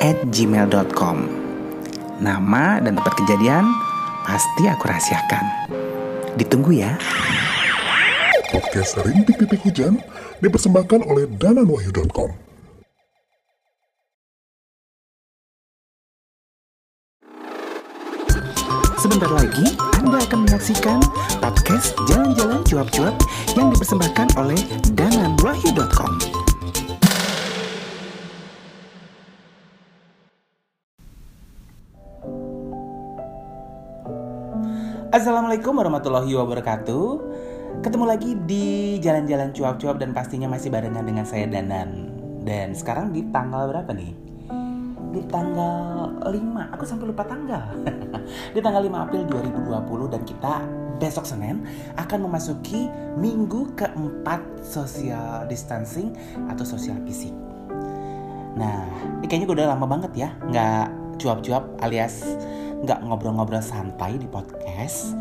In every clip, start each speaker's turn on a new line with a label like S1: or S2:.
S1: at gmail.com. Nama dan tempat kejadian pasti aku rahasiakan. Ditunggu ya.
S2: Podcast Rintik Titik Hujan dipersembahkan oleh dananwahyu.com.
S1: Sebentar lagi Anda akan menyaksikan podcast Jalan-Jalan Cuap-Cuap yang dipersembahkan oleh dananwahyu.com. Assalamualaikum warahmatullahi wabarakatuh. Ketemu lagi di Jalan-Jalan Cuap-Cuap dan pastinya masih barengan dengan saya Danan. Dan sekarang di tanggal berapa nih? Di tanggal 5, aku sampai lupa tanggal. Di tanggal 5 April 2020 dan kita besok Senin akan memasuki minggu keempat social distancing atau social fisik. Nah, ini kayaknya udah lama banget ya nggak cuap-cuap alias nggak ngobrol-ngobrol santai di podcast.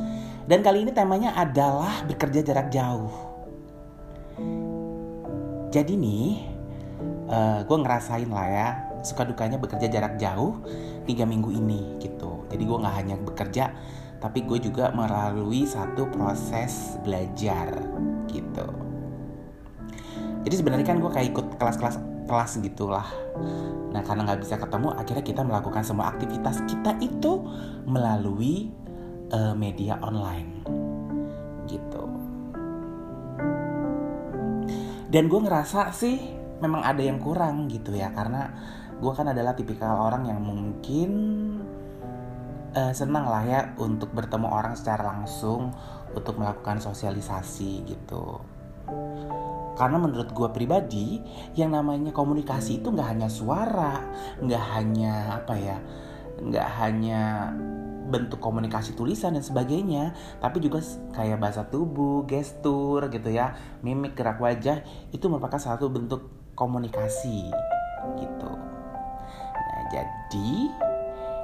S1: Dan kali ini temanya adalah bekerja jarak jauh. Jadi nih, uh, gue ngerasain lah ya suka dukanya bekerja jarak jauh tiga minggu ini gitu. Jadi gue nggak hanya bekerja, tapi gue juga melalui satu proses belajar gitu. Jadi sebenarnya kan gue kayak ikut kelas-kelas kelas gitulah. Nah karena nggak bisa ketemu, akhirnya kita melakukan semua aktivitas kita itu melalui uh, media online, gitu. Dan gue ngerasa sih memang ada yang kurang gitu ya, karena gue kan adalah tipikal orang yang mungkin uh, senang lah ya untuk bertemu orang secara langsung, untuk melakukan sosialisasi gitu karena menurut gue pribadi, yang namanya komunikasi itu nggak hanya suara, nggak hanya apa ya, nggak hanya bentuk komunikasi tulisan dan sebagainya, tapi juga kayak bahasa tubuh, gestur gitu ya, mimik gerak wajah itu merupakan satu bentuk komunikasi gitu. Nah jadi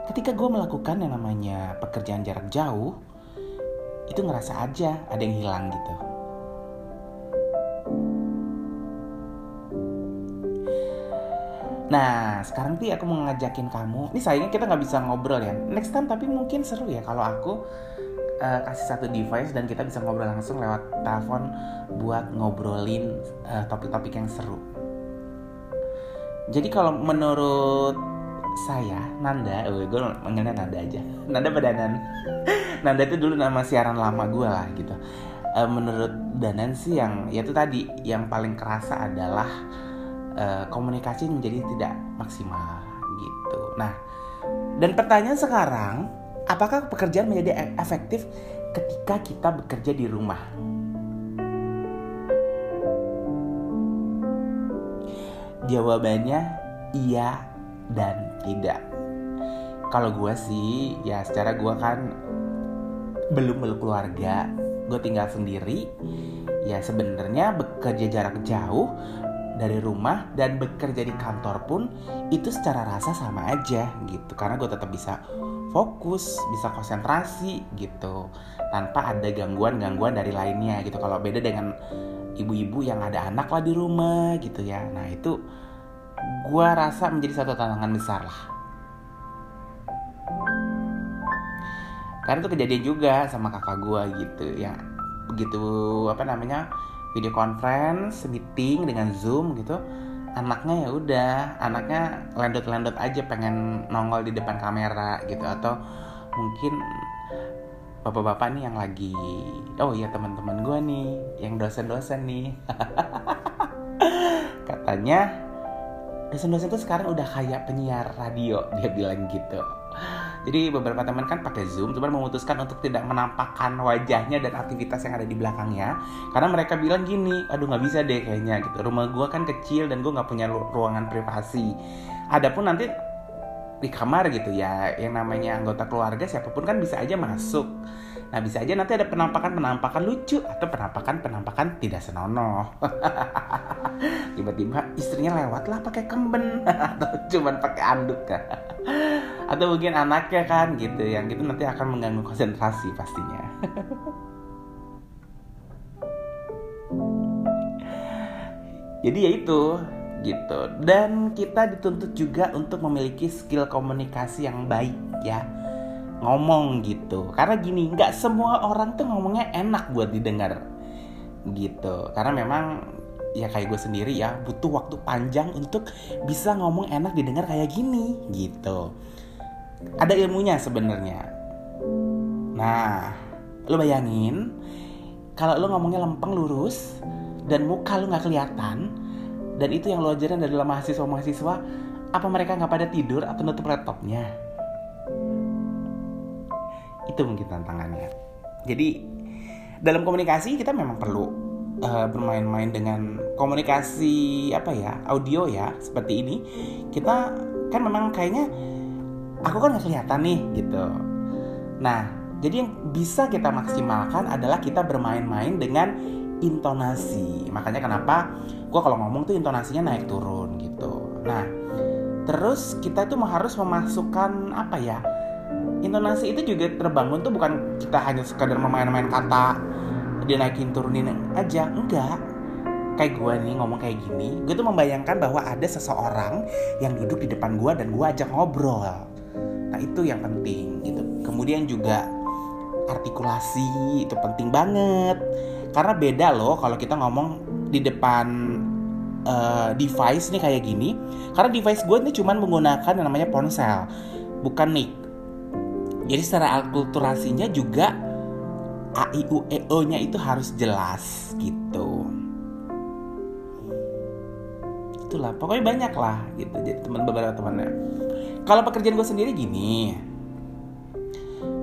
S1: ketika gue melakukan yang namanya pekerjaan jarak jauh, itu ngerasa aja ada yang hilang gitu Nah, sekarang tuh aku mau ngajakin kamu. Ini sayangnya kita nggak bisa ngobrol ya. Next time tapi mungkin seru ya kalau aku uh, kasih satu device dan kita bisa ngobrol langsung lewat telepon buat ngobrolin uh, topik-topik yang seru. Jadi kalau menurut saya Nanda, oh, gue manggilnya Nanda aja. Nanda Danan. Nanda itu dulu nama siaran lama gue lah gitu. Uh, menurut Danan sih yang ya itu tadi yang paling kerasa adalah uh, komunikasi menjadi tidak maksimal gitu. Nah, dan pertanyaan sekarang, apakah pekerjaan menjadi e-, efektif ketika kita bekerja di rumah? Jawabannya iya dan tidak. Kalau gue sih, ya secara gue kan belum berkeluarga, gue tinggal sendiri. Ya sebenarnya bekerja jarak jauh dari rumah dan bekerja di kantor pun itu secara rasa sama aja gitu. Karena gue tetap bisa fokus bisa konsentrasi gitu. Tanpa ada gangguan-gangguan dari lainnya gitu. Kalau beda dengan ibu-ibu yang ada anak lah di rumah gitu ya. Nah itu gue rasa menjadi satu tantangan besar lah. Karena itu kejadian juga sama kakak gue gitu. Yang begitu apa namanya video conference meeting dengan zoom gitu anaknya ya udah anaknya landot-landot aja pengen nongol di depan kamera gitu. Atau mungkin bapak-bapak nih yang lagi oh iya teman-teman gue nih yang dosen-dosen nih. Katanya dosen-dosen tuh sekarang udah kayak penyiar radio dia bilang gitu jadi beberapa teman kan pakai Zoom, cuma memutuskan untuk tidak menampakkan wajahnya dan aktivitas yang ada di belakangnya. Karena mereka bilang gini, aduh nggak bisa deh kayaknya gitu. Rumah gue kan kecil dan gue nggak punya ruangan privasi. Adapun nanti di kamar gitu ya yang namanya anggota keluarga siapa pun kan bisa aja masuk nah bisa aja nanti ada penampakan-penampakan lucu atau penampakan-penampakan tidak senonoh. Tiba-tiba istrinya lewat lah pakai kemben atau cuman pakai anduk kan atau mungkin anaknya kan gitu yang gitu nanti akan mengganggu konsentrasi pastinya. Jadi ya itu gitu. Dan kita dituntut juga untuk memiliki skill komunikasi yang baik ya ngomong gitu. Karena gini nggak semua orang tuh ngomongnya enak buat didengar gitu. Karena memang ya kayak gue sendiri ya butuh waktu panjang untuk bisa ngomong enak didengar kayak gini gitu. Ada ilmunya sebenarnya. Nah lo bayangin kalau lo ngomongnya lempeng lurus dan muka lo nggak kelihatan dan itu yang lo ajarin adalah mahasiswa-mahasiswa apa mereka nggak pada tidur atau nutup laptopnya itu mungkin tantangannya. Jadi dalam komunikasi kita memang perlu uh, bermain-main dengan komunikasi apa ya audio ya seperti ini. Kita kan memang kayaknya aku kan nggak kelihatan nih gitu. Nah jadi yang bisa kita maksimalkan adalah kita bermain-main dengan intonasi. Makanya kenapa gue kalau ngomong tuh intonasinya naik turun gitu. Nah terus kita itu harus memasukkan apa ya intonasi itu juga terbangun tuh bukan kita hanya sekadar memain-main kata dia naikin turunin aja enggak. Kayak gue nih ngomong kayak gini gue tuh membayangkan bahwa ada seseorang yang duduk di depan gue dan gue ajak ngobrol. Nah itu yang penting gitu. Kemudian juga artikulasi itu penting banget. Karena beda loh kalau kita ngomong di depan uh, device nih kayak gini. Karena device gue ini cuman menggunakan yang namanya ponsel bukan mic jadi secara akulturasinya juga A I U E O nya itu harus jelas gitu. Itulah pokoknya banyak lah gitu jadi teman beberapa temannya. Kalau pekerjaan gue sendiri gini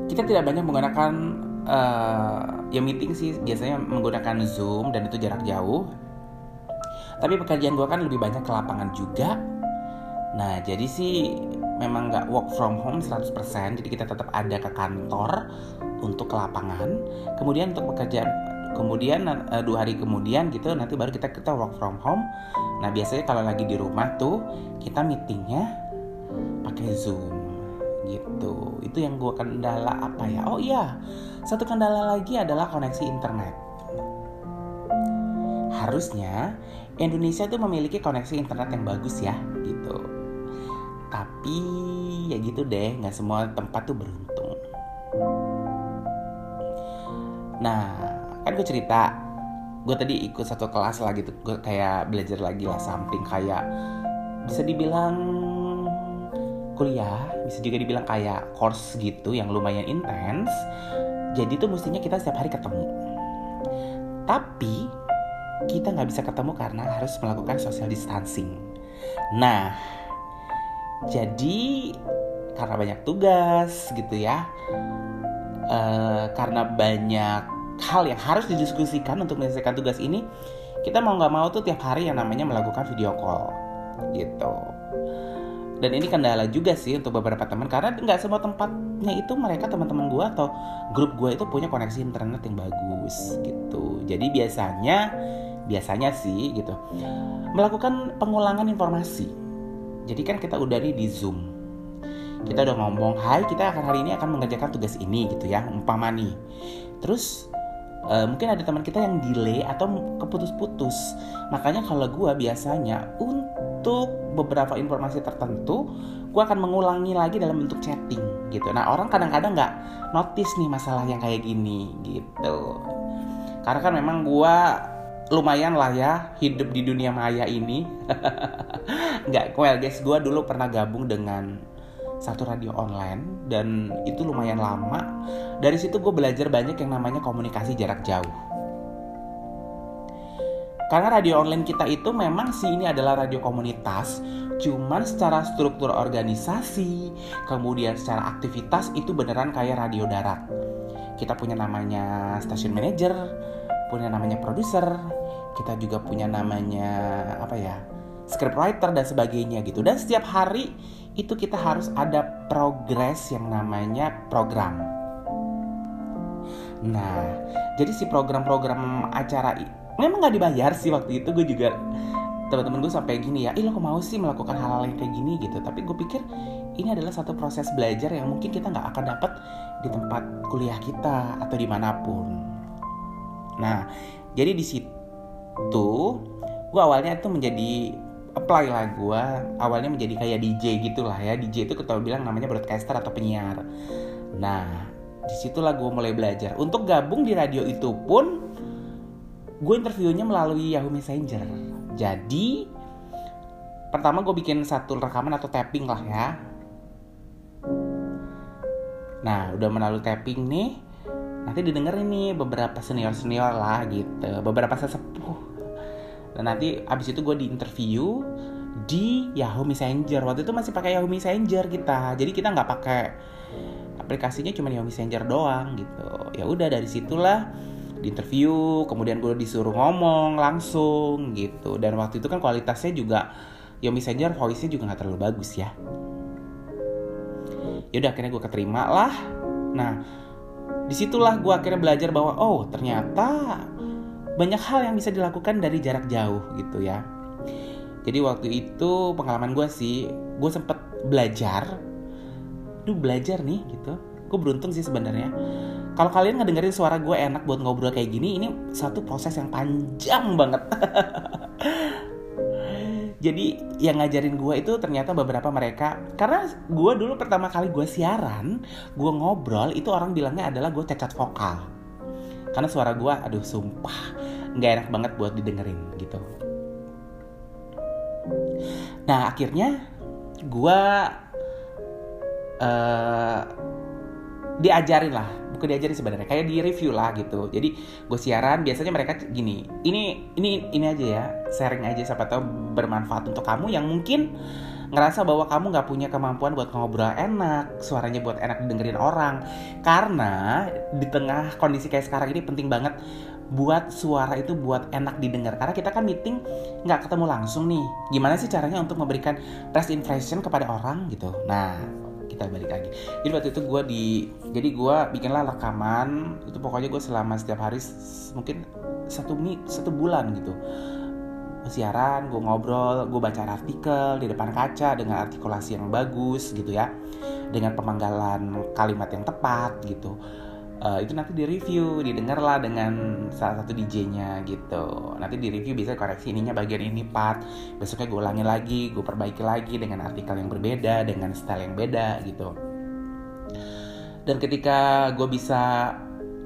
S1: kita tidak banyak menggunakan uh, ya meeting sih biasanya menggunakan zoom dan itu jarak jauh. Tapi pekerjaan gue kan lebih banyak ke lapangan juga. Nah jadi sih memang nggak work from home 100% jadi kita tetap ada ke kantor untuk ke lapangan. Kemudian untuk pekerjaan kemudian uh, dua hari kemudian gitu nanti baru kita kita work from home. Nah biasanya kalau lagi di rumah tuh kita meetingnya pakai zoom gitu. Itu yang gue kendala apa ya? Oh iya. Satu kendala lagi adalah koneksi internet. Harusnya Indonesia tuh memiliki koneksi internet yang bagus ya gitu tapi ya gitu deh nggak semua tempat tuh beruntung. Nah kan gue cerita gue tadi ikut satu kelas lah gitu. Gue kayak belajar lagi lah samping kayak bisa dibilang kuliah bisa juga dibilang kayak course gitu yang lumayan intens jadi tuh mestinya kita setiap hari ketemu. Tapi kita nggak bisa ketemu karena harus melakukan social distancing. Nah jadi karena banyak tugas gitu ya e, karena banyak hal yang harus didiskusikan untuk menyelesaikan tugas ini kita mau nggak mau tuh tiap hari yang namanya melakukan video call gitu. Dan ini kendala juga sih untuk beberapa teman karena nggak semua tempatnya itu mereka teman-teman gue atau grup gue itu punya koneksi internet yang bagus gitu. Jadi biasanya biasanya sih gitu melakukan pengulangan informasi jadi kan kita udah di zoom. Kita udah ngomong hai kita akan hari ini akan mengerjakan tugas ini gitu ya umpama nih terus uh, mungkin ada teman kita yang delay atau keputus-putus. Makanya kalau gue biasanya untuk beberapa informasi tertentu gue akan mengulangi lagi dalam bentuk chatting gitu. Nah orang kadang-kadang nggak notice nih masalah yang kayak gini gitu. Karena kan memang gue lumayan lah ya hidup di dunia maya ini. Nggak well guys gue dulu pernah gabung dengan satu radio online dan itu lumayan lama. Dari situ gue belajar banyak yang namanya komunikasi jarak jauh. Karena radio online kita itu memang sih ini adalah radio komunitas cuman secara struktur organisasi kemudian secara aktivitas itu beneran kayak radio darat. Kita punya namanya stasiun manager punya namanya produser kita juga punya namanya apa ya scriptwriter dan sebagainya gitu dan setiap hari itu kita harus ada progres yang namanya program. Nah, jadi si program-program acara memang nggak dibayar sih waktu itu gue juga teman-teman gue sampai gini ya, ih lo kok mau sih melakukan hal-hal yang kayak gini gitu. Tapi gue pikir ini adalah satu proses belajar yang mungkin kita nggak akan dapat di tempat kuliah kita atau di mana pun. Nah, jadi di situ gue awalnya itu menjadi apply lah gue awalnya menjadi kayak DJ gitulah ya. DJ itu kita bilang namanya broadcaster atau penyiar. Nah di situlah gue mulai belajar. Untuk gabung di radio itu pun gue interviewnya melalui Yahoo Messenger. Jadi pertama gue bikin satu rekaman atau tapping lah ya. Nah udah melalui tapping nih nanti didengerin nih beberapa senior senior lah gitu. Beberapa sesepuh. Dan nanti abis itu gue di interview di Yahoo Messenger. Waktu itu masih pakai Yahoo Messenger kita. Jadi kita nggak pakai aplikasinya cuma Yahoo Messenger doang gitu. Ya udah dari situlah di interview kemudian gue disuruh ngomong langsung gitu. Dan waktu itu kan kualitasnya juga Yahoo Messenger voice-nya juga nggak terlalu bagus ya. Yaudah akhirnya gue keterima lah. Nah di situlah gue akhirnya belajar bahwa oh ternyata banyak hal yang bisa dilakukan dari jarak jauh gitu ya. Jadi waktu itu pengalaman gue sih gue sempet belajar. Duh belajar nih gitu. Gue beruntung sih sebenarnya. Kalau kalian ngedengerin suara gue enak buat ngobrol kayak gini ini satu proses yang panjang banget jadi yang ngajarin gue itu ternyata beberapa mereka. Karena gue dulu pertama kali gue siaran gue ngobrol itu orang bilangnya adalah gue cacat vokal. Karena suara gue aduh sumpah nggak enak banget buat didengerin gitu. Nah akhirnya gue uh, diajarin lah bukan diajarin sebenarnya kayak di review lah gitu. Jadi gue siaran biasanya mereka gini ini ini ini aja ya sharing aja siapa tahu bermanfaat untuk kamu yang mungkin ngerasa bahwa kamu nggak punya kemampuan buat ngobrol enak, suaranya buat enak didengerin orang. Karena di tengah kondisi kayak sekarang ini penting banget buat suara itu buat enak didengar. Karena kita kan meeting nggak ketemu langsung nih. Gimana sih caranya untuk memberikan press impression kepada orang gitu? Nah kita balik lagi. Jadi waktu itu gue di jadi gue bikinlah rekaman itu pokoknya gue selama setiap hari mungkin satu mi satu bulan gitu. Siaran gue ngobrol gue baca artikel di depan kaca dengan artikulasi yang bagus gitu ya. Dengan pemanggalan kalimat yang tepat gitu. Uh, itu nanti di review didengar lah dengan salah satu DJ-nya gitu. Nanti di review bisa koreksi ininya bagian ini part besoknya gue ulangi lagi gue perbaiki lagi dengan artikel yang berbeda dengan style yang beda gitu dan ketika gue bisa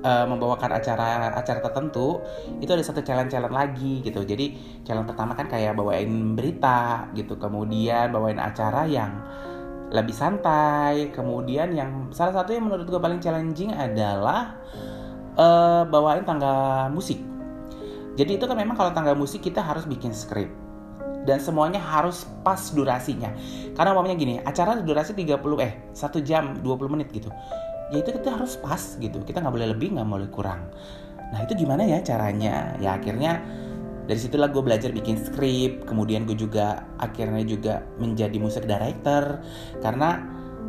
S1: uh, membawakan acara acara tertentu itu ada satu challenge challenge lagi gitu jadi challenge pertama kan kayak bawain berita gitu kemudian bawain acara yang lebih santai. Kemudian yang salah satu yang menurut gue paling challenging adalah uh, bawain tangga musik. Jadi itu kan memang kalau tangga musik kita harus bikin skrip dan semuanya harus pas durasinya. Karena umpamanya gini, acara durasi 30 eh 1 jam 20 menit gitu. Ya itu kita harus pas gitu. Kita nggak boleh lebih, nggak boleh kurang. Nah itu gimana ya caranya? Ya akhirnya dari situlah gue belajar bikin skrip kemudian gue juga akhirnya juga menjadi musik director karena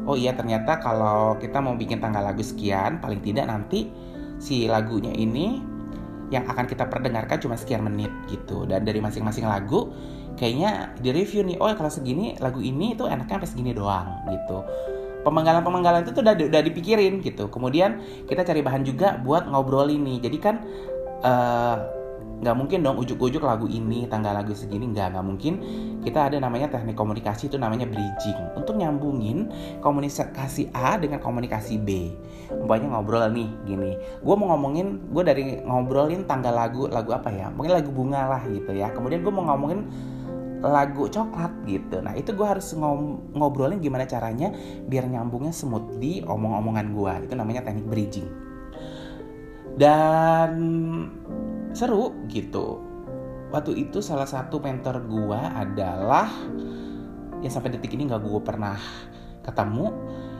S1: oh iya ternyata kalau kita mau bikin tanggal lagu sekian paling tidak nanti si lagunya ini yang akan kita perdengarkan cuma sekian menit gitu dan dari masing-masing lagu kayaknya di review nih oh kalau segini lagu ini itu enaknya sampai segini doang gitu pemanggalan-pemanggalan itu tuh udah, udah dipikirin gitu. Kemudian kita cari bahan juga buat ngobrol ini. Jadi kan uh, nggak mungkin dong ujuk-ujuk lagu ini tanggal lagu segini. Nggak nggak mungkin. Kita ada namanya teknik komunikasi itu namanya bridging. Untuk nyambungin komunikasi A dengan komunikasi B. Umpamanya ngobrol nih gini. Gue mau ngomongin gue dari ngobrolin tanggal lagu lagu apa ya? Mungkin lagu bunga lah gitu ya. Kemudian gue mau ngomongin lagu coklat gitu. Nah itu gue harus ngobrolin gimana caranya biar nyambungnya smooth di omong-omongan gue itu namanya teknik bridging. Dan seru gitu. Waktu itu salah satu mentor gua adalah yang sampai detik ini nggak gue pernah ketemu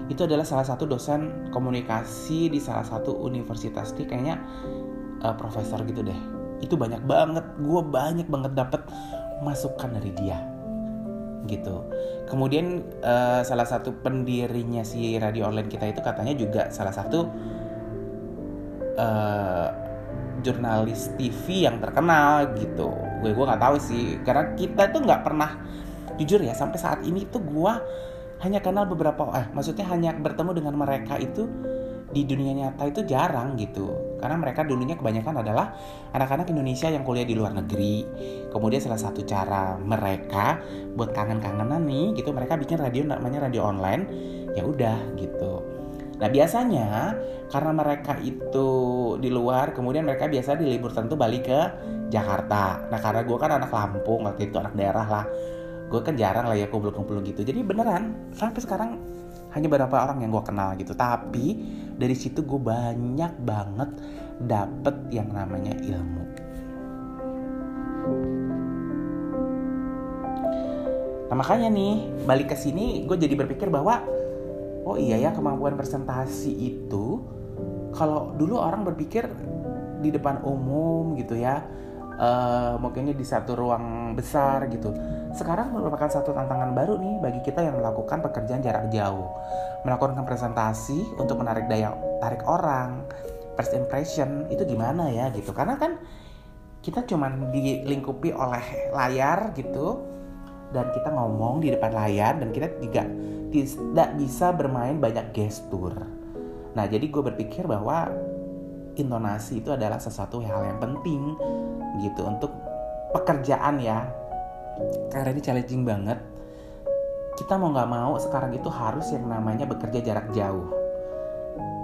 S1: itu adalah salah satu dosen komunikasi di salah satu universitas nih kayaknya uh, profesor gitu deh. Itu banyak banget gue banyak banget dapet masukan dari dia gitu. Kemudian uh, salah satu pendirinya si radio online kita itu katanya juga salah satu uh, jurnalis TV yang terkenal gitu. Gue gue nggak tahu sih karena kita tuh nggak pernah jujur ya sampai saat ini tuh gue hanya kenal beberapa eh maksudnya hanya bertemu dengan mereka itu di dunia nyata itu jarang gitu. Karena mereka dulunya kebanyakan adalah anak-anak Indonesia yang kuliah di luar negeri. Kemudian salah satu cara mereka buat kangen-kangenan nih gitu mereka bikin radio namanya radio online ya udah gitu. Nah biasanya karena mereka itu di luar kemudian mereka biasa di libur tentu balik ke Jakarta. Nah karena gue kan anak Lampung waktu itu anak daerah lah. Gue kan jarang lah ya kumpul-kumpul gitu. Jadi beneran sampai sekarang hanya beberapa orang yang gue kenal gitu. Tapi dari situ gue banyak banget dapet yang namanya ilmu. Nah makanya nih balik ke sini gue jadi berpikir bahwa oh iya ya kemampuan presentasi itu kalau dulu orang berpikir di depan umum gitu ya uh, mungkinnya di satu ruang besar gitu sekarang merupakan satu tantangan baru nih bagi kita yang melakukan pekerjaan jarak jauh. Melakukan presentasi untuk menarik daya tarik orang, first impression itu gimana ya gitu. Karena kan kita cuma dilingkupi oleh layar gitu dan kita ngomong di depan layar dan kita juga tidak bisa bermain banyak gestur. Nah, jadi gue berpikir bahwa intonasi itu adalah sesuatu hal yang penting gitu untuk pekerjaan ya karena ini challenging banget. Kita mau nggak mau sekarang itu harus yang namanya bekerja jarak jauh.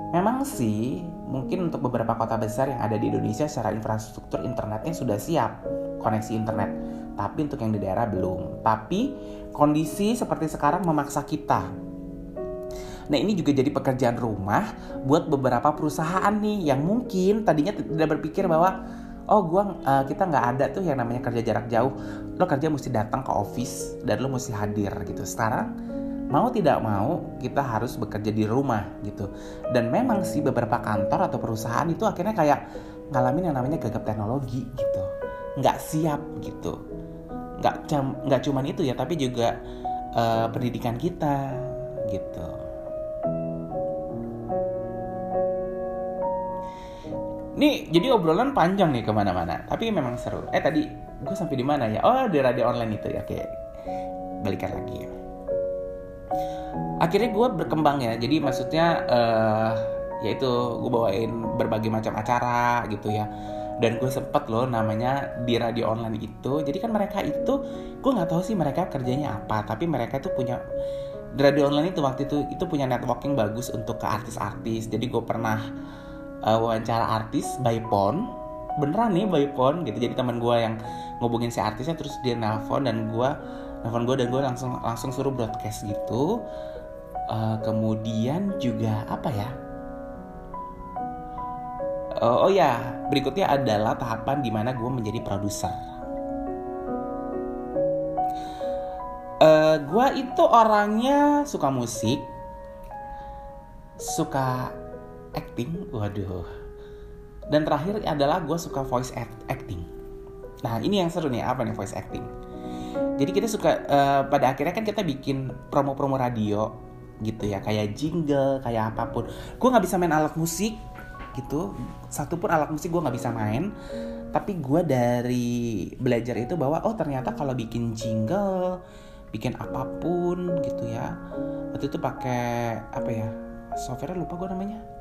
S1: Memang sih mungkin untuk beberapa kota besar yang ada di Indonesia secara infrastruktur internetnya sudah siap koneksi internet. Tapi untuk yang di daerah belum. Tapi kondisi seperti sekarang memaksa kita. Nah ini juga jadi pekerjaan rumah buat beberapa perusahaan nih yang mungkin tadinya tidak berpikir bahwa oh gua uh, kita nggak ada tuh yang namanya kerja jarak jauh. Lo kerja mesti datang ke office dan lo mesti hadir gitu. Sekarang mau tidak mau kita harus bekerja di rumah gitu. Dan memang sih beberapa kantor atau perusahaan itu akhirnya kayak ngalamin yang namanya gagap teknologi gitu. Nggak siap gitu. Nggak nggak cuman itu ya tapi juga uh, pendidikan kita gitu Nih jadi obrolan panjang nih ke mana-mana, tapi memang seru. Eh tadi gue sampai di mana ya? Oh di radio online itu ya, oke. Balikan lagi ya. Akhirnya gue berkembang ya, jadi maksudnya uh, yaitu gue bawain berbagai macam acara gitu ya. Dan gue sempet loh namanya di radio online itu. Jadi kan mereka itu, gue nggak tahu sih mereka kerjanya apa, tapi mereka itu punya di radio online itu waktu itu itu punya networking bagus untuk ke artis-artis. Jadi gue pernah uh, wawancara artis by phone. Beneran nih by phone gitu. Jadi teman gue yang ngubungin si artisnya terus dia nelpon dan gue nelpon gue dan gue langsung langsung suruh broadcast gitu. Uh, kemudian juga apa ya? Uh, oh ya berikutnya adalah tahapan di mana gue menjadi produser. Uh, gue itu orangnya suka musik suka acting waduh. Dan terakhir adalah gue suka voice acting. Nah ini yang seru nih apa nih voice acting? Jadi kita suka uh, pada akhirnya kan kita bikin promo-promo radio gitu ya kayak jingle kayak apa pun. Gue nggak bisa main alat musik gitu. Satu pun alat musik gue nggak bisa main. Tapi gue dari belajar itu bahwa oh ternyata kalau bikin jingle bikin apa pun gitu ya. Waktu itu pakai apa ya software lupa gue namanya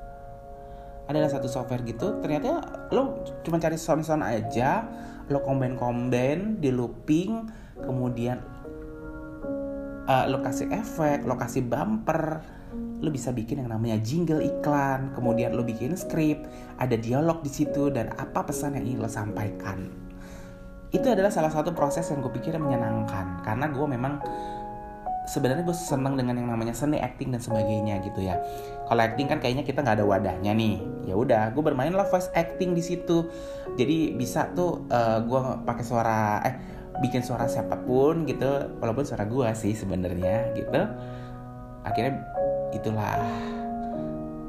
S1: adalah satu software gitu ternyata lo cuma cari sound sound aja lo combine combine di looping kemudian uh, lo kasih efek lo kasih bumper lo bisa bikin yang namanya jingle iklan kemudian lo bikin script ada dialog di situ dan apa pesan yang ingin lo sampaikan. Itu adalah salah satu proses yang gue pikir menyenangkan karena gue memang sebenarnya gue seneng dengan yang namanya seni acting dan sebagainya gitu ya. Kalau acting kan kayaknya kita nggak ada wadahnya nih ya udah gue bermain lah voice acting di situ. Jadi bisa tuh uh, gue pakai suara eh bikin suara siapa pun gitu walaupun suara gue sih sebenarnya gitu. Akhirnya itulah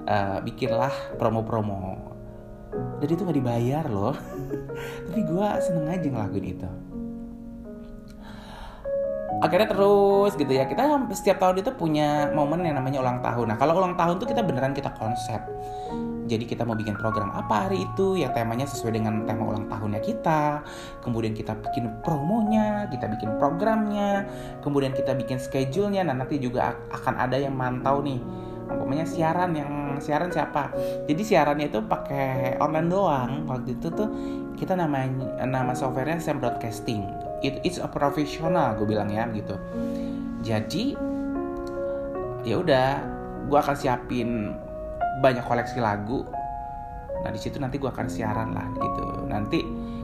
S1: uh, bikinlah promo-promo. Dan itu nggak dibayar loh. Tapi gue seneng aja ngelakuin itu. Akhirnya terus gitu ya kita setiap tahun itu punya momen yang namanya ulang tahun. Nah kalau ulang tahun tuh kita beneran kita konsep jadi kita mau bikin program apa hari itu? Yang temanya sesuai dengan tema ulang tahunnya kita. Kemudian kita bikin promonya kita bikin programnya. Kemudian kita bikin schedule-nya. Nah nanti juga akan ada yang mantau nih. Pokoknya siaran yang siaran siapa? Jadi siarannya itu pakai online doang. Waktu itu tuh kita namanya nama softwarenya Sam Broadcasting. It, it's a professional gue bilang ya gitu. Jadi ya udah gue akan siapin banyak koleksi lagu. Nah di situ nanti gue akan siaran lah gitu. Nanti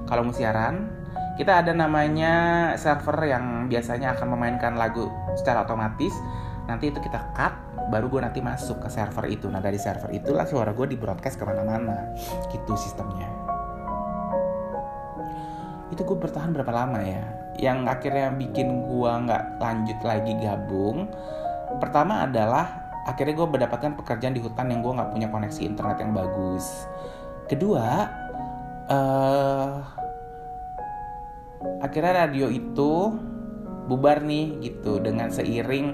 S1: kalau mau siaran kita ada namanya server yang biasanya akan memainkan lagu secara otomatis. Nanti itu kita cut baru gue nanti masuk ke server itu. Nah dari server itulah suara gue di broadcast ke mana-mana. Gitu sistemnya. Itu gue bertahan berapa lama ya? Yang akhirnya bikin gue nggak lanjut lagi gabung pertama adalah akhirnya gue mendapatkan pekerjaan di hutan yang gue nggak punya koneksi internet yang bagus. Kedua uh, akhirnya radio itu bubar nih gitu dengan seiring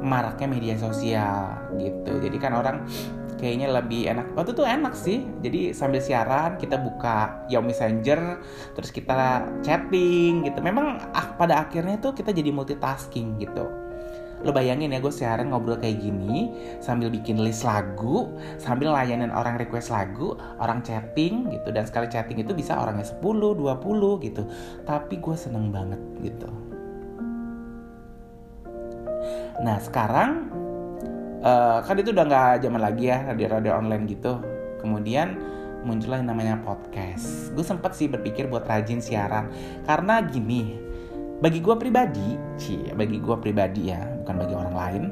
S1: maraknya media sosial gitu. Jadi kan orang kayaknya lebih enak. Waktu itu enak sih. Jadi sambil siaran kita buka Yao Messenger terus kita chatting gitu. Memang ah, pada akhirnya tuh kita jadi multitasking gitu lo bayangin ya gue siaran ngobrol kayak gini sambil bikin list lagu sambil layanin orang request lagu orang chatting gitu. Dan sekali chatting itu bisa orangnya 10 20 gitu. Tapi gue seneng banget gitu. Nah sekarang uh, kan itu udah nggak zaman lagi ya radio-radio online gitu. Kemudian muncullah yang namanya podcast. Gue sempet sih berpikir buat rajin siaran. Karena gini bagi gue pribadi sih bagi gue pribadi ya bukan bagi orang lain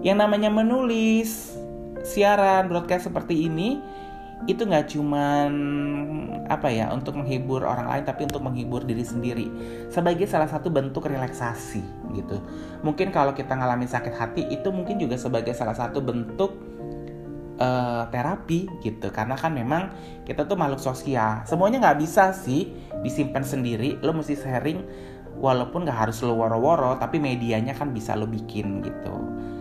S1: yang namanya menulis siaran broadcast seperti ini itu nggak cuman apa ya untuk menghibur orang lain tapi untuk menghibur diri sendiri. Sebagai salah satu bentuk relaksasi gitu. Mungkin kalau kita ngalamin sakit hati itu mungkin juga sebagai salah satu bentuk uh, terapi gitu. Karena kan memang kita tuh makhluk sosial. Semuanya nggak bisa sih disimpan sendiri. Lo mesti sharing walaupun nggak harus lo woro-woro tapi medianya kan bisa lo bikin gitu.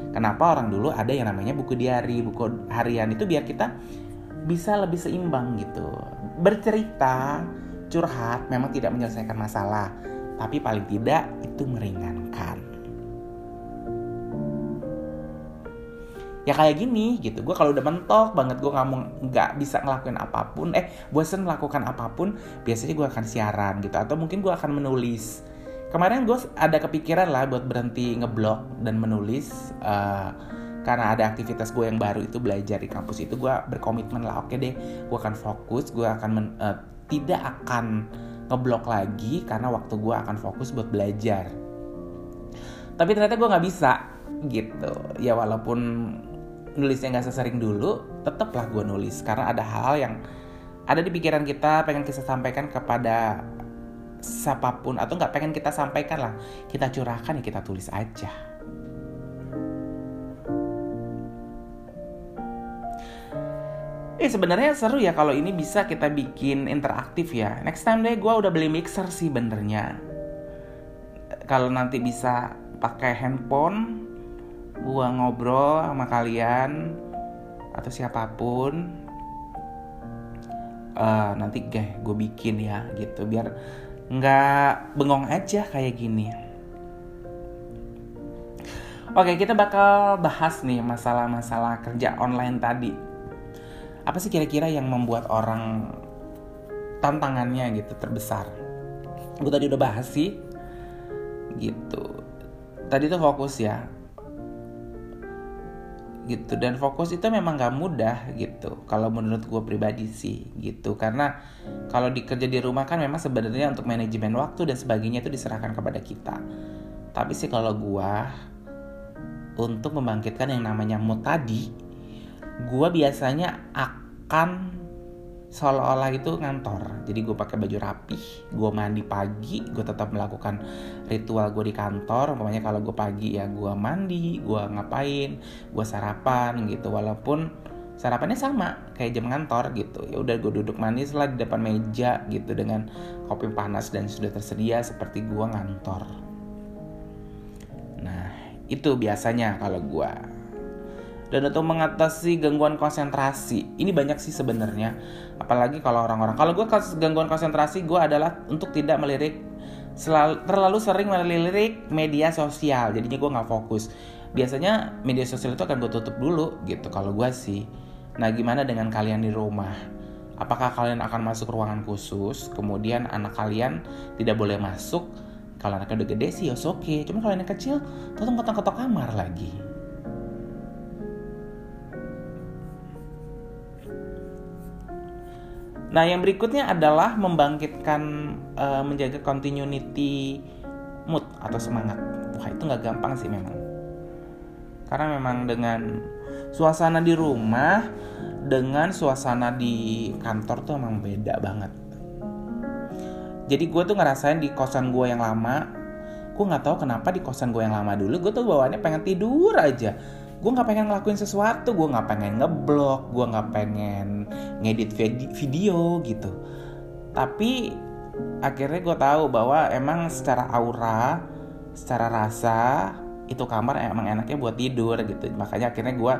S1: Kenapa orang dulu ada yang namanya buku diary buku harian itu biar kita bisa lebih seimbang gitu. Bercerita, curhat memang tidak menyelesaikan masalah, tapi paling tidak itu meringankan. Ya kayak gini gitu, gue kalau udah mentok banget gue nggak nggak bisa ngelakuin apa pun, eh bosen melakukan apa pun, biasanya gue akan siaran gitu, atau mungkin gue akan menulis. Kemarin gue ada kepikiran lah buat berhenti ngeblok dan menulis. Uh, karena ada aktivitas gue yang baru itu belajar di kampus itu gue berkomitmen lah oke deh gue akan fokus gue akan men, uh, tidak akan ngeblok lagi karena waktu gue akan fokus buat belajar tapi ternyata gue nggak bisa gitu ya walaupun nulisnya nggak sesering dulu tetaplah gue nulis karena ada hal-hal yang ada di pikiran kita pengen kita sampaikan kepada siapa pun atau nggak pengen kita sampaikan lah kita curahkan ya kita tulis aja Eh sebenarnya seru ya kalau ini bisa kita bikin interaktif ya. Next time deh gue udah beli mixer sih benernya. Kalau nanti bisa pakai handphone, gue ngobrol sama kalian atau siapa pun. Uh, nanti gue gue bikin ya gitu biar nggak bengong aja kayak gini. Oke kita bakal bahas nih masalah-masalah kerja online tadi apa sih kira-kira yang membuat orang tantangannya gitu terbesar gue tadi udah bahas sih gitu tadi tuh fokus ya gitu. Dan fokus itu memang gak mudah gitu. Kalau menurut gue pribadi sih gitu. Karena kalau dikerja di rumah kan memang sebenarnya untuk manajemen waktu dan sebagainya itu diserahkan kepada kita. Tapi sih kalau gue untuk membangkitkan yang namanya mood tadi gue biasanya akan seolah-olah itu ngantor. Jadi gue pakai baju rapih gue mandi pagi gue tetap melakukan ritual gue di kantor. Umpamanya kalau gue pagi ya gue mandi gue ngapain gue sarapan gitu. Walaupun sarapannya sama kayak jam kantor gitu. Ya udah gue duduk manis lah di depan meja gitu dengan kopi panas dan sudah tersedia seperti gue ngantor. Nah, itu biasanya kalau gue. Dan untuk mengatasi gangguan konsentrasi, ini banyak sih sebenarnya. Apalagi kalau orang-orang. Kalau gue gangguan konsentrasi, gue adalah untuk tidak melirik selalu terlalu sering melirik media sosial. Jadinya gue nggak fokus. Biasanya media sosial itu akan gue tutup dulu gitu. Kalau gue sih. Nah, gimana dengan kalian di rumah? Apakah kalian akan masuk ruangan khusus, kemudian anak kalian tidak boleh masuk? Kalau anaknya udah gede sih ya oke, okay. cuma kalau anak kecil, tonton ketok-ketok kamar lagi. Nah, yang berikutnya adalah membangkitkan uh, menjaga continuity mood atau semangat. Wah, itu nggak gampang sih memang. Karena memang dengan suasana di rumah dengan suasana di kantor tuh emang beda banget jadi gue tuh ngerasain di kosan gue yang lama gue nggak tahu kenapa di kosan gue yang lama dulu gue tuh bawaannya pengen tidur aja gue nggak pengen ngelakuin sesuatu gue nggak pengen ngeblok gue nggak pengen ngedit video gitu. Tapi akhirnya gue tahu bahwa emang secara aura secara rasa itu kamar emang enaknya buat tidur gitu. Makanya akhirnya gue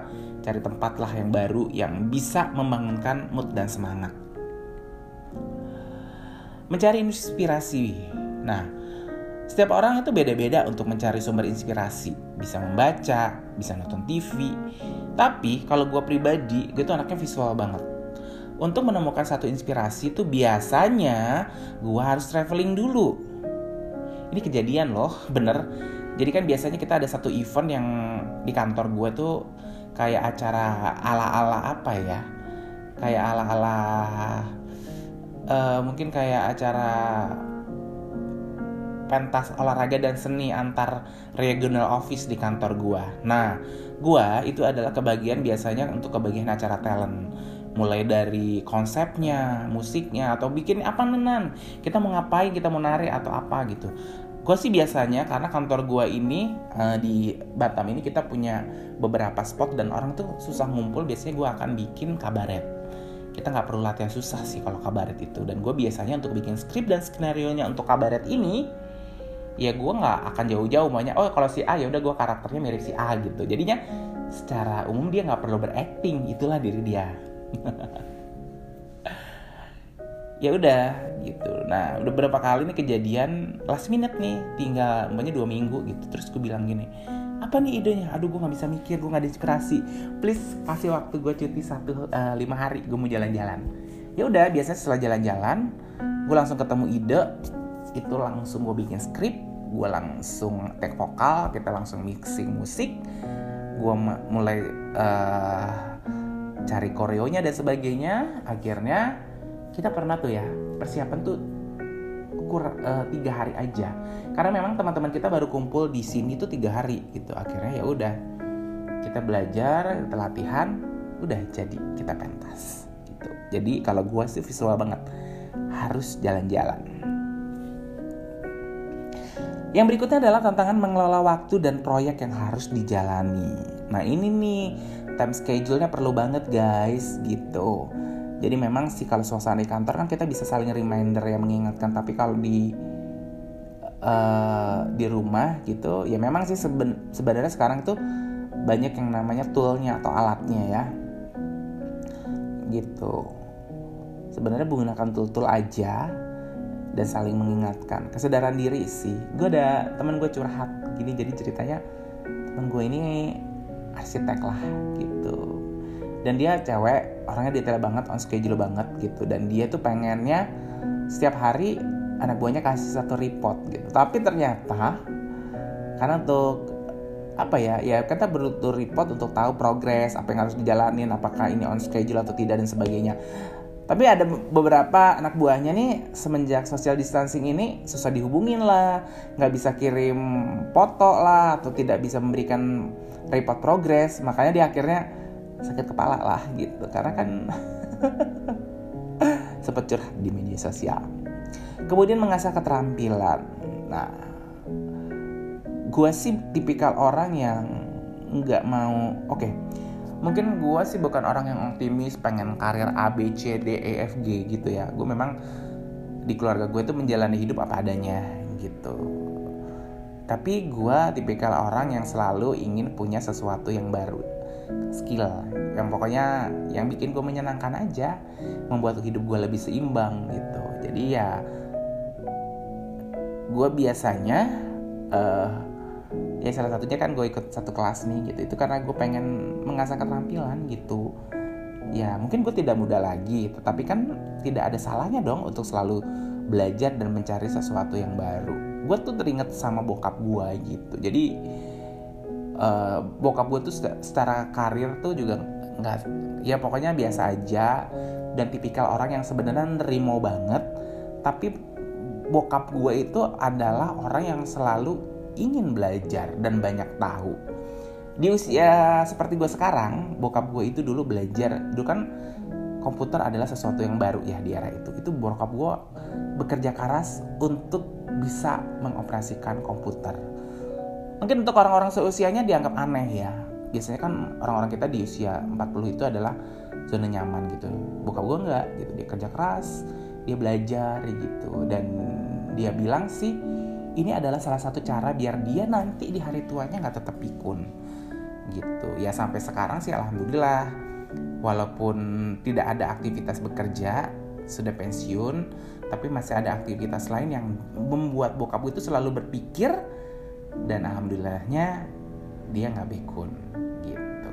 S1: cari tempat lah yang baru yang bisa membangunkan mood dan semangat. Mencari inspirasi. Nah setiap orang itu beda-beda untuk mencari sumber inspirasi. Bisa membaca bisa nonton TV tapi kalau gue pribadi gue tuh anaknya visual banget. Untuk menemukan satu inspirasi itu biasanya gue harus traveling dulu. Ini kejadian loh bener. Jadi kan biasanya kita ada satu event yang di kantor gue tuh kayak acara ala-ala apa ya? Kayak ala-ala uh, mungkin kayak acara pentas olahraga dan seni antar regional office di kantor gua. Nah, gua itu adalah kebagian biasanya untuk kebagian acara talent. Mulai dari konsepnya, musiknya, atau bikin apa nenan. Kita mau ngapain, kita mau nari atau apa gitu gue sih biasanya karena kantor gue ini uh, di Batam ini kita punya beberapa spot dan orang tuh susah ngumpul biasanya gue akan bikin kabaret kita nggak perlu latihan susah sih kalau kabaret itu dan gue biasanya untuk bikin skrip dan skenario nya untuk kabaret ini ya gue nggak akan jauh-jauh banyak oh kalau si A ya udah gue karakternya mirip si A gitu. Jadinya secara umum dia nggak perlu berakting itulah diri dia. Ya udah gitu. Nah udah berapa kali nih kejadian last minute nih tinggal umpamanya dua minggu gitu. Terus gue bilang gini apa nih idenya? Aduh gue nggak bisa mikir gue nggak ada inspirasi please kasih waktu gue cuti satu uh, lima hari gue mau jalan-jalan. Ya udah biasanya setelah jalan-jalan gue langsung ketemu ide itu langsung gue bikin skrip gue langsung take vokal kita langsung mixing musik. Gue mulai uh, cari koreonya dan sebagainya. Akhirnya kita pernah tuh ya persiapan tuh kurang uh, tiga hari aja. Karena memang teman-teman kita baru kumpul di sini tuh tiga hari gitu. Akhirnya ya udah kita belajar kita latihan udah jadi kita pentas gitu. Jadi kalau gue sih visual banget harus jalan-jalan yang berikutnya adalah tantangan mengelola waktu dan proyek yang harus dijalani. Nah ini nih time schedule-nya perlu banget guys gitu. Jadi memang sih kalau suasana di kantor kan kita bisa saling reminder ya mengingatkan. Tapi kalau di uh, di rumah gitu ya memang sih seben, sebenarnya sekarang tuh banyak yang namanya toolnya atau alatnya ya. Gitu. Sebenarnya menggunakan tool-tool aja dan saling mengingatkan. Kesadaran diri sih. Gue ada teman gue curhat. Gini jadi ceritanya teman gue ini arsitek lah gitu. Dan dia cewek orangnya detail banget on schedule banget gitu. Dan dia tuh pengennya setiap hari anak buahnya kasih satu report gitu. Tapi ternyata karena untuk apa ya ya kita butuh report untuk tahu progres apa yang harus dijalanin apakah ini on schedule atau tidak dan sebagainya tapi ada beberapa anak buahnya nih semenjak social distancing ini susah dihubungin lah. Nggak bisa kirim foto lah atau tidak bisa memberikan report progres makanya di akhirnya sakit kepala lah gitu. Karena kan sempat curhat di media sosial. Kemudian mengasah keterampilan. Nah gue sih tipikal orang yang nggak mau oke okay, mungkin gue sih bukan orang yang optimis pengen karir A B C D E F G gitu ya. Gue memang di keluarga gue tuh menjalani hidup apa adanya gitu. Tapi gue tipikal orang yang selalu ingin punya sesuatu yang baru skill yang pokoknya yang bikin gue menyenangkan aja membuat hidup gue lebih seimbang gitu. Jadi ya gue biasanya uh, ya salah satunya kan gue ikut satu kelas nih gitu. Itu karena gue pengen mengasah keterampilan gitu. Ya mungkin gue tidak muda lagi tetapi kan tidak ada salahnya dong untuk selalu belajar dan mencari sesuatu yang baru. Gue tuh teringat sama bokap gue gitu. Jadi uh, bokap gue tuh secara karir tuh juga nggak ya pokoknya biasa aja dan tipikal orang yang sebenarnya nerimo banget. Tapi bokap gue itu adalah orang yang selalu ingin belajar dan banyak tahu. Di usia seperti gue sekarang bokap gue itu dulu belajar dulu kan komputer adalah sesuatu yang baru ya di era itu. Itu bokap gue bekerja keras untuk bisa mengoperasikan komputer. Mungkin untuk orang-orang seusianya dianggap aneh ya. Biasanya kan orang-orang kita di usia 40 itu adalah zona nyaman gitu. Bokap gue nggak gitu. Dia kerja keras dia belajar gitu. Dan dia bilang sih ini adalah salah satu cara biar dia nanti di hari tuanya nggak tetap pikun. Gitu. Ya sampai sekarang sih alhamdulillah. Walaupun tidak ada aktivitas bekerja sudah pensiun tapi masih ada aktivitas lain yang membuat bokap itu selalu berpikir dan alhamdulillahnya dia nggak bekun gitu.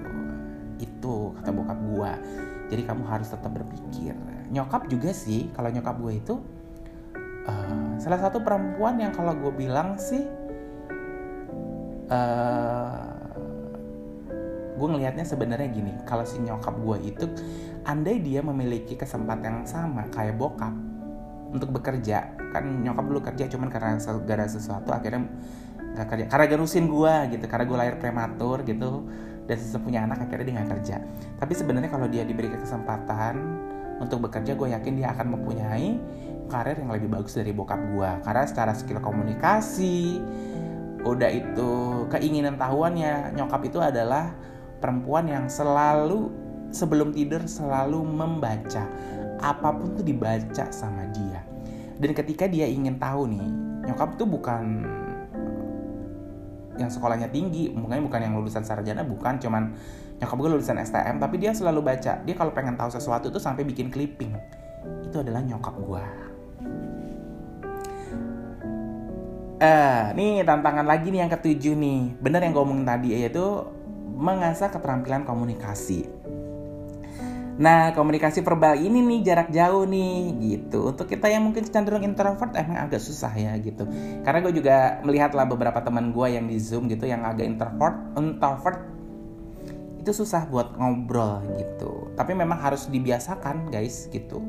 S1: Itu kata bokap gua jadi kamu harus tetap berpikir. Nyokap juga sih kalau nyokap gue itu uh, salah satu perempuan yang kalau gue bilang sih uh, gue ngelihatnya sebenarnya gini kalau si nyokap gue itu andai dia memiliki kesempatan yang sama kayak bokap untuk bekerja. Kan nyokap dulu kerja cuman karena segala sesuatu akhirnya nggak kerja. Karena garusin gue gitu karena gue lahir prematur gitu dan sesepunya anak akhirnya dia nggak kerja. Tapi sebenarnya kalau dia diberi kesempatan untuk bekerja gue yakin dia akan mempunyai karir yang lebih bagus dari bokap gue karena secara skill komunikasi udah itu keinginan tahuannya nyokap itu adalah perempuan yang selalu sebelum tidur selalu membaca. Apa pun tuh dibaca sama dia. Dan ketika dia ingin tahu nih nyokap tuh bukan yang sekolahnya tinggi mungkin bukan yang lulusan sarjana bukan cuman nyokap gue lulusan STM tapi dia selalu baca. Dia kalau pengen tahu sesuatu tuh sampai bikin clipping. Itu adalah nyokap gue Eh, nih tantangan lagi nih yang ketujuh nih. Bener yang gue omongin tadi yaitu mengasah keterampilan komunikasi. Nah, komunikasi verbal ini nih jarak jauh nih gitu. Untuk kita yang mungkin cenderung introvert emang agak susah ya gitu. Karena gue juga melihatlah beberapa teman gue yang di Zoom gitu yang agak introvert, introvert itu susah buat ngobrol gitu. Tapi memang harus dibiasakan guys gitu.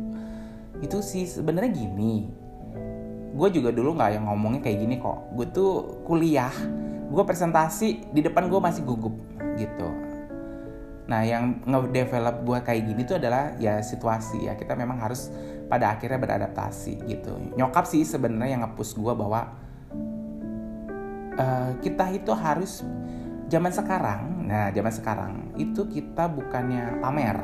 S1: Itu sih sebenarnya gini. Gue juga dulu nggak yang ngomongnya kayak gini kok. Gue tuh kuliah, gue presentasi di depan gue masih gugup gitu. Nah yang nge-develop gue kayak gini tuh adalah ya situasi ya. Kita memang harus pada akhirnya beradaptasi gitu. Nyokap sih sebenarnya yang ngepush gue bahwa uh, kita itu harus zaman sekarang nah zaman sekarang itu kita bukannya pamer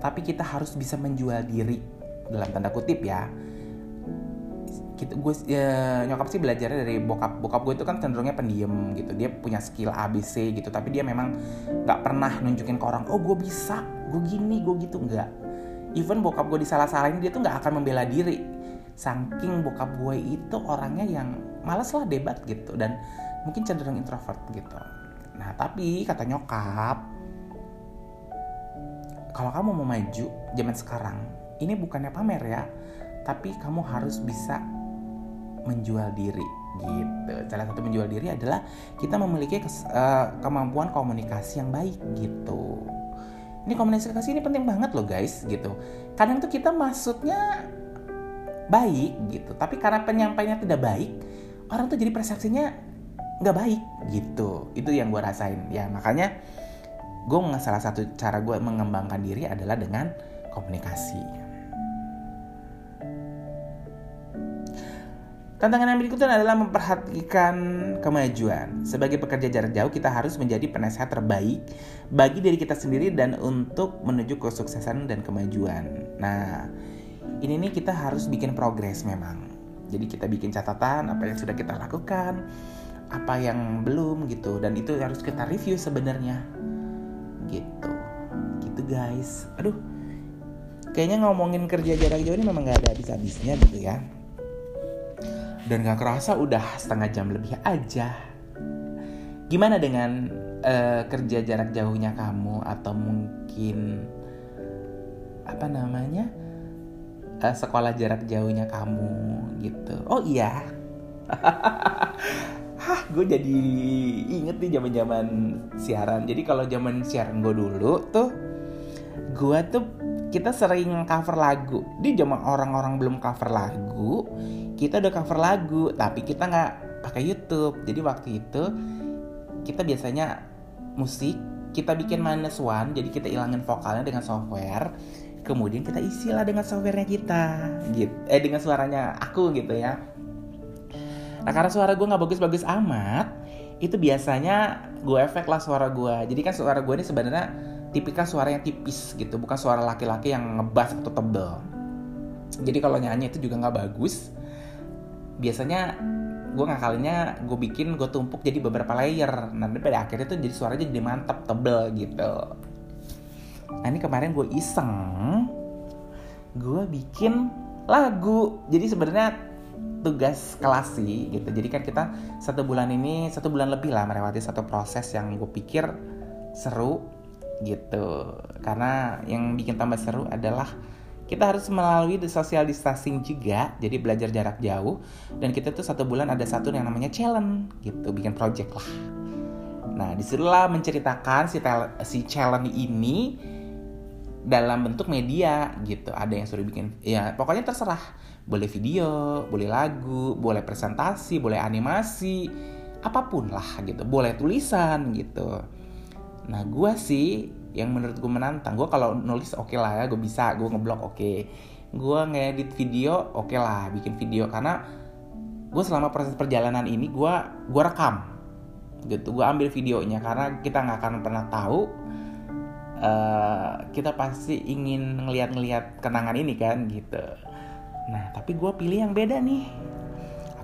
S1: tapi kita harus bisa menjual diri dalam tanda kutip ya gitu gue ya, nyokap sih belajarnya dari bokap. Bokap gue itu kan cenderungnya pendiam gitu. Dia punya skill ABC gitu. Tapi dia memang nggak pernah nunjukin ke orang oh gue bisa gue gini gue gitu. Nggak. Even bokap gue disalah-salahin dia tuh nggak akan membela diri. Saking bokap gue itu orangnya yang males lah debat gitu dan mungkin cenderung introvert gitu. Nah tapi kata nyokap kalau kamu mau maju zaman sekarang ini bukannya pamer ya tapi kamu harus bisa menjual diri gitu. Salah satu menjual diri adalah kita memiliki kes, uh, kemampuan komunikasi yang baik gitu. Ini komunikasi ini penting banget loh guys gitu. Kadang tuh kita maksudnya baik gitu, tapi karena penyampainya tidak baik, orang tuh jadi persepsinya nggak baik gitu. Itu yang gue rasain ya makanya gue salah satu cara gue mengembangkan diri adalah dengan komunikasi. Tantangan yang berikutnya adalah memperhatikan kemajuan. Sebagai pekerja jarak jauh, kita harus menjadi penasehat terbaik bagi diri kita sendiri dan untuk menuju kesuksesan dan kemajuan. Nah, ini nih kita harus bikin progres memang. Jadi kita bikin catatan apa yang sudah kita lakukan, apa yang belum gitu dan itu harus kita review sebenarnya gitu gitu guys aduh kayaknya ngomongin kerja jarak jauh ini memang gak ada habis-habisnya gitu ya dan gak kerasa udah setengah jam lebih aja. Gimana dengan uh, kerja jarak jauhnya kamu atau mungkin apa namanya uh, sekolah jarak jauhnya kamu gitu? Oh iya. Hah, gue jadi inget nih zaman zaman siaran. Jadi kalau zaman siaran gue dulu tuh, gue tuh kita sering cover lagu. Di zaman orang-orang belum cover lagu, kita udah cover lagu, tapi kita nggak pakai YouTube. Jadi waktu itu kita biasanya musik kita bikin minus one, jadi kita ilangin vokalnya dengan software. Kemudian kita isilah dengan softwarenya kita, gitu. Eh dengan suaranya aku gitu ya Nah karena suara gue nggak bagus-bagus amat, itu biasanya gue efek lah suara gue. Jadi kan suara gue ini sebenarnya tipikal suara yang tipis gitu, bukan suara laki-laki yang ngebas atau tebel. Jadi kalau nyanyi itu juga nggak bagus. Biasanya gue ngakalinnya gue bikin gue tumpuk jadi beberapa layer. Nanti pada akhirnya tuh jadi suaranya jadi mantap tebel gitu. Nah ini kemarin gue iseng, gue bikin lagu. Jadi sebenarnya tugas kelas sih gitu jadi kan kita satu bulan ini satu bulan lebih lah melewati satu proses yang gue pikir seru gitu. Karena yang bikin tambah seru adalah kita harus melalui social distancing juga jadi belajar jarak jauh dan kita tuh satu bulan ada satu yang namanya challenge gitu bikin project lah. Nah di situlah menceritakan si, si challenge ini dalam bentuk media gitu. Ada yang suruh bikin ya pokoknya terserah. Boleh video boleh lagu boleh presentasi boleh animasi apa pun lah gitu. Boleh tulisan gitu nah gue sih yang menurut gue menantang gue kalau nulis oke okay lah ya gue bisa gue ngeblok oke okay. gue ngedit video oke okay lah bikin video karena gue selama proses perjalanan ini gue gue rekam gitu gue ambil videonya karena kita nggak akan pernah tahu uh, kita pasti ingin ngeliat-ngeliat kenangan ini kan gitu Nah, tapi gue pilih yang beda nih.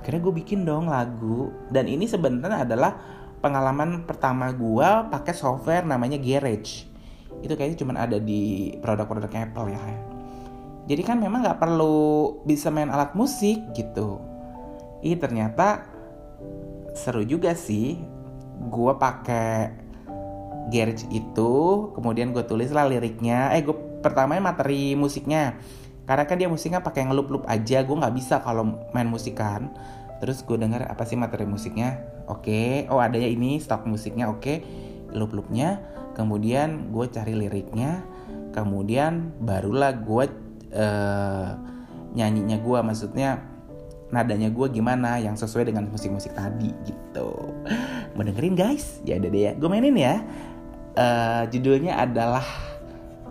S1: Akhirnya gue bikin dong lagu. Dan ini sebenarnya adalah pengalaman pertama gue pakai software namanya Garage. Itu kayaknya cuma ada di produk-produk Apple ya. Jadi kan memang nggak perlu bisa main alat musik gitu. Ih ternyata seru juga sih. Gue pakai Garage itu, kemudian gue tulis lah liriknya. Eh gue pertamanya materi musiknya karena kan dia musiknya pakai ngelup loop aja gue nggak bisa kalau main musikan terus gue dengar apa sih materi musiknya? Oke. Okay. oh adanya ini stok musiknya. Oke. Okay. loop loopnya kemudian gue cari liriknya. Kemudian barulah gue uh, nyanyinya gue maksudnya nadanya gue gimana yang sesuai dengan musik-musik tadi gitu. Mau dengerin guys? Ya udah deh ya. Gue mainin ya. Uh, judulnya adalah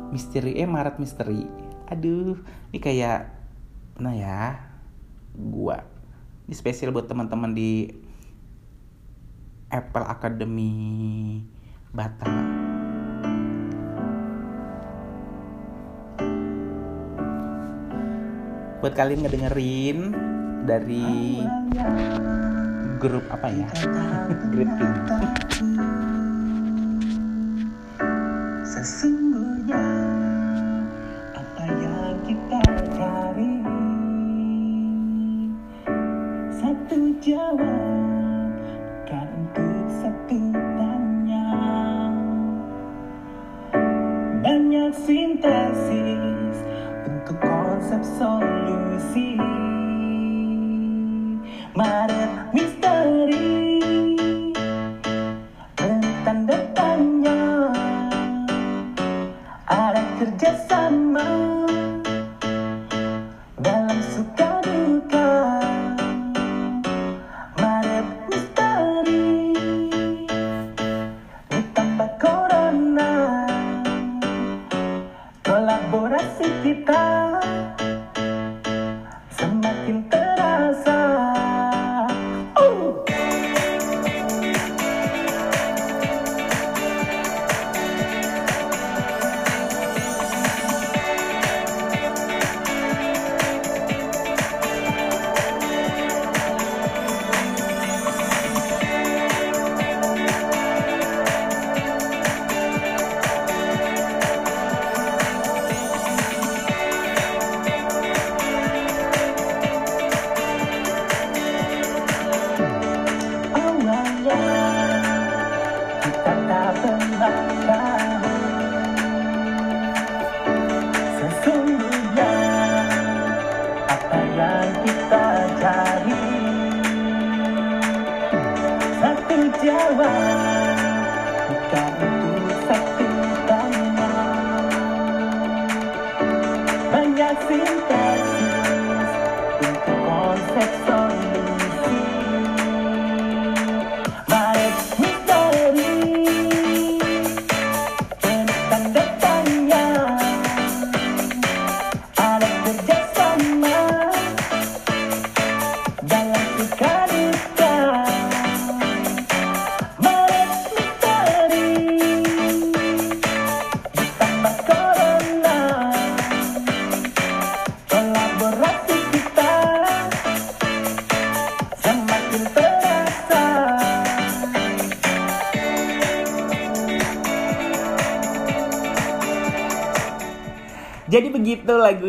S1: misteri eh Maret misteri. Aduh ini kayak nah ya? Gua ini spesial buat teman-teman di Apple Academy Batam. Buat kalian ngedengerin dari grup apa ya? Grup ini banyak sintesis untuk konsep solusi everything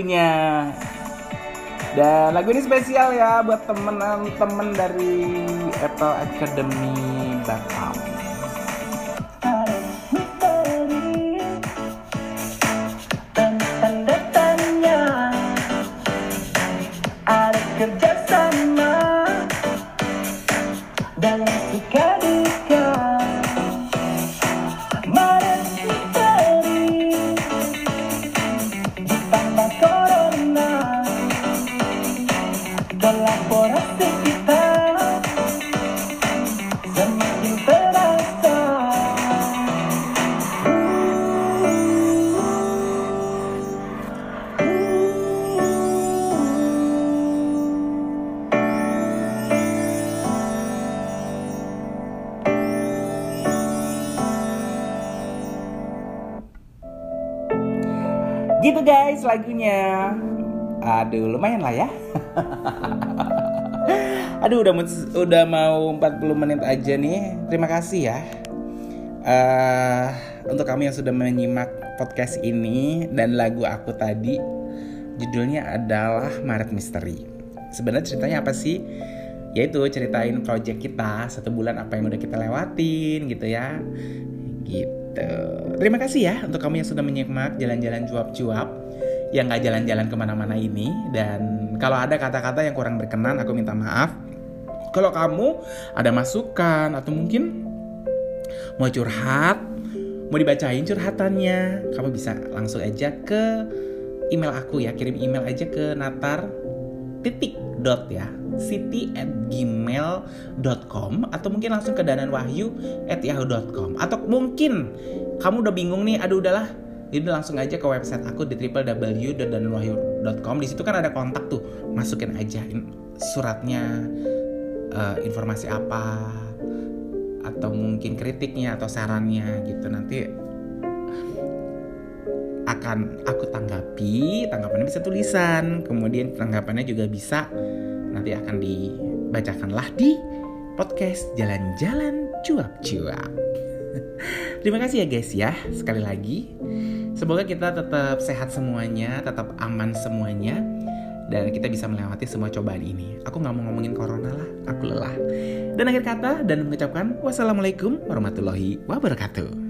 S1: lagunya. Dan lagu ini spesial ya buat temen-temen dari Apple Academy lagunya. Aduh lumayan lah ya. Aduh udah udah mau 40 menit aja nih. Terima kasih ya. eh untuk kami yang sudah menyimak podcast ini dan lagu aku tadi judulnya adalah Maret Misteri. Sebenarnya ceritanya apa sih? Yaitu ceritain project kita satu bulan apa yang udah kita lewatin gitu ya. Gitu. Terima kasih ya untuk kamu yang sudah menyimak jalan-jalan cuap-cuap yang nggak jalan-jalan ke mana-mana ini. Dan kalau ada kata-kata yang kurang berkenan aku minta maaf. Kalau kamu ada masukan atau mungkin mau curhat, mau dibacain curhatannya, kamu bisa langsung aja ke email aku ya, kirim email aja ke natar titik dot ya city at gmail.com atau mungkin langsung ke dananwahyu at yahoo.com atau mungkin kamu udah bingung nih aduh udahlah jadi langsung aja ke website aku di www.dananwahyu.com di situ kan ada kontak tuh masukin aja suratnya eh, informasi apa atau mungkin kritiknya atau sarannya gitu. Nanti akan aku tanggapi tanggapannya bisa tulisan kemudian tanggapannya juga bisa nanti akan dibacakanlah di podcast jalan-jalan cuap-cuap. Terima kasih ya guys ya sekali lagi semoga kita tetap sehat semuanya tetap aman semuanya dan kita bisa melewati semua cobaan ini. Aku nggak mau ngomongin corona lah aku lelah. Dan akhir kata dan mengucapkan wassalamualaikum warahmatullahi wabarakatuh